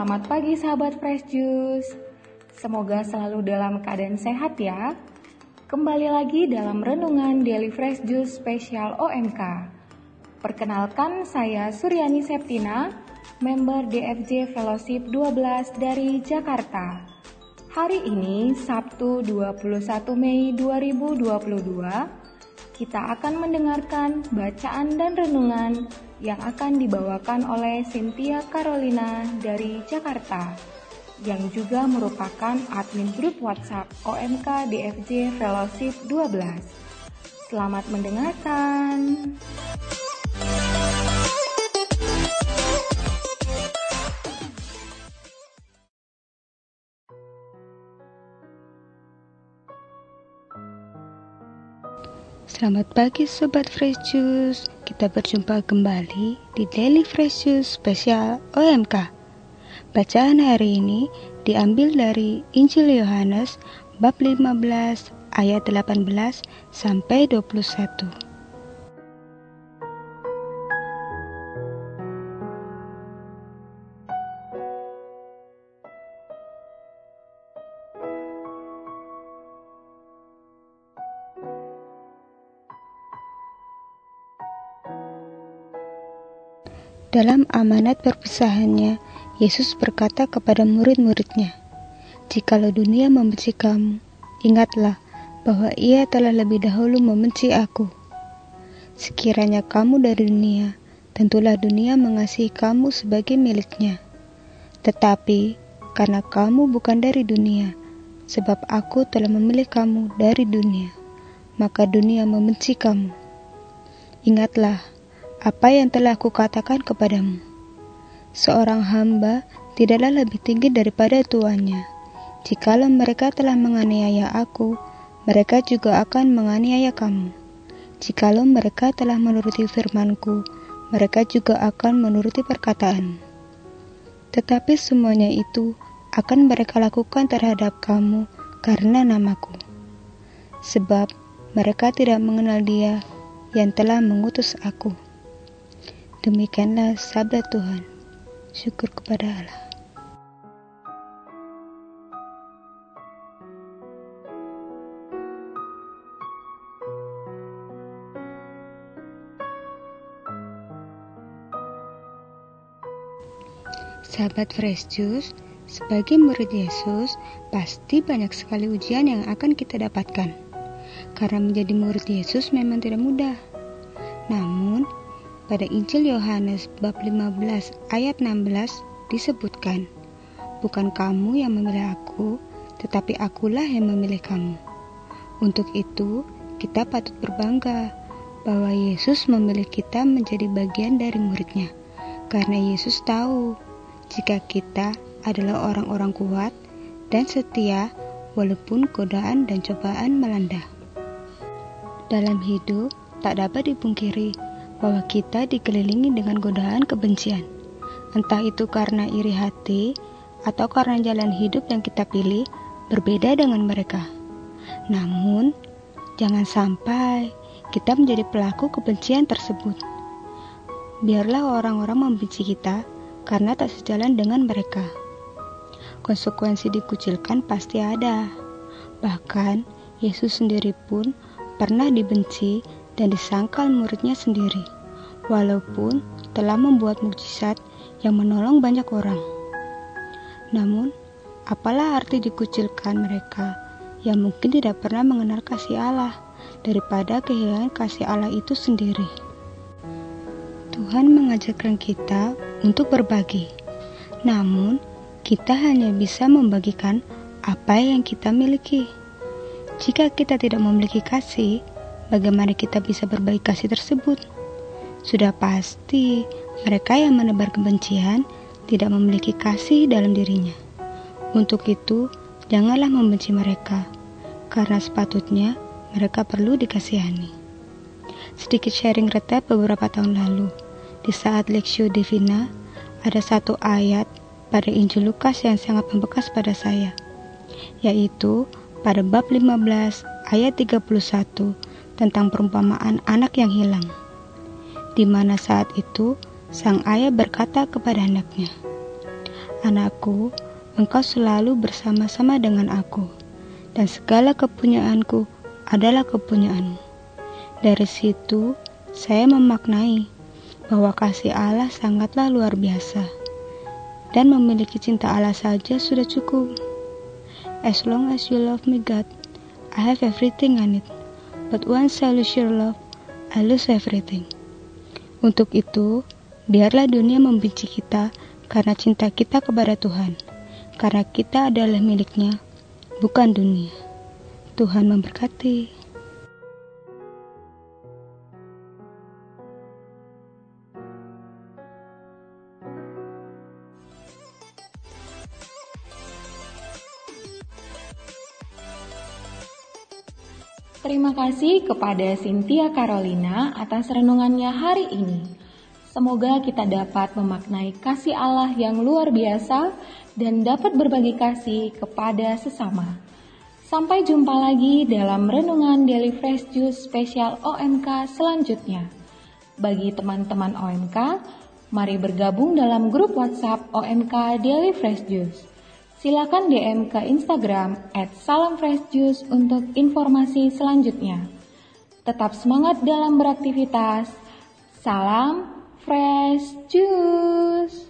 selamat pagi sahabat Fresh Juice. Semoga selalu dalam keadaan sehat ya. Kembali lagi dalam renungan Daily Fresh Juice spesial OMK. Perkenalkan saya Suryani Septina, member DFJ Fellowship 12 dari Jakarta. Hari ini Sabtu 21 Mei 2022 kita akan mendengarkan bacaan dan renungan yang akan dibawakan oleh Cynthia Carolina dari Jakarta, yang juga merupakan admin grup WhatsApp OMK DFJ Fellowship 12. Selamat mendengarkan. Selamat pagi Sobat Fresh Juice. Kita berjumpa kembali di Daily Fresh Juice spesial OMK Bacaan hari ini diambil dari Injil Yohanes bab 15 ayat 18 sampai 21 Dalam amanat perpisahannya, Yesus berkata kepada murid-muridnya, Jikalau dunia membenci kamu, ingatlah bahwa ia telah lebih dahulu membenci aku. Sekiranya kamu dari dunia, tentulah dunia mengasihi kamu sebagai miliknya. Tetapi, karena kamu bukan dari dunia, sebab aku telah memilih kamu dari dunia, maka dunia membenci kamu. Ingatlah apa yang telah kukatakan kepadamu. Seorang hamba tidaklah lebih tinggi daripada tuannya. Jikalau mereka telah menganiaya aku, mereka juga akan menganiaya kamu. Jikalau mereka telah menuruti firmanku, mereka juga akan menuruti perkataan. Tetapi semuanya itu akan mereka lakukan terhadap kamu karena namaku. Sebab mereka tidak mengenal dia yang telah mengutus aku. Demikianlah sabda Tuhan. Syukur kepada Allah. Sahabat Fresh Juice, sebagai murid Yesus, pasti banyak sekali ujian yang akan kita dapatkan. Karena menjadi murid Yesus memang tidak mudah. Namun, pada Injil Yohanes bab 15 ayat 16 disebutkan, Bukan kamu yang memilih aku, tetapi akulah yang memilih kamu. Untuk itu, kita patut berbangga bahwa Yesus memilih kita menjadi bagian dari muridnya. Karena Yesus tahu jika kita adalah orang-orang kuat dan setia walaupun godaan dan cobaan melanda. Dalam hidup, tak dapat dipungkiri bahwa kita dikelilingi dengan godaan kebencian. Entah itu karena iri hati atau karena jalan hidup yang kita pilih berbeda dengan mereka. Namun, jangan sampai kita menjadi pelaku kebencian tersebut. Biarlah orang-orang membenci kita karena tak sejalan dengan mereka. Konsekuensi dikucilkan pasti ada. Bahkan, Yesus sendiri pun pernah dibenci dan disangkal muridnya sendiri, walaupun telah membuat mukjizat yang menolong banyak orang. Namun, apalah arti dikucilkan mereka yang mungkin tidak pernah mengenal kasih Allah daripada kehilangan kasih Allah itu sendiri. Tuhan mengajarkan kita untuk berbagi, namun kita hanya bisa membagikan apa yang kita miliki. Jika kita tidak memiliki kasih, bagaimana kita bisa berbagi kasih tersebut? Sudah pasti mereka yang menebar kebencian tidak memiliki kasih dalam dirinya. Untuk itu, janganlah membenci mereka, karena sepatutnya mereka perlu dikasihani. Sedikit sharing retep beberapa tahun lalu, di saat Lexio Divina, ada satu ayat pada Injil Lukas yang sangat membekas pada saya, yaitu pada bab 15 ayat 31 tentang perumpamaan anak yang hilang, di mana saat itu sang ayah berkata kepada anaknya, Anakku, engkau selalu bersama-sama dengan aku, dan segala kepunyaanku adalah kepunyaanmu. Dari situ, saya memaknai bahwa kasih Allah sangatlah luar biasa, dan memiliki cinta Allah saja sudah cukup. As long as you love me, God, I have everything I need. But once I lose your love, I lose everything. Untuk itu, biarlah dunia membenci kita karena cinta kita kepada Tuhan, karena kita adalah miliknya, bukan dunia. Tuhan memberkati. Terima kasih kepada Cynthia Carolina atas renungannya hari ini. Semoga kita dapat memaknai kasih Allah yang luar biasa dan dapat berbagi kasih kepada sesama. Sampai jumpa lagi dalam renungan Daily Fresh Juice spesial OMK selanjutnya. Bagi teman-teman OMK, mari bergabung dalam grup WhatsApp OMK Daily Fresh Juice. Silakan DM ke Instagram salamfreshjuice untuk informasi selanjutnya. Tetap semangat dalam beraktivitas. Salam fresh juice.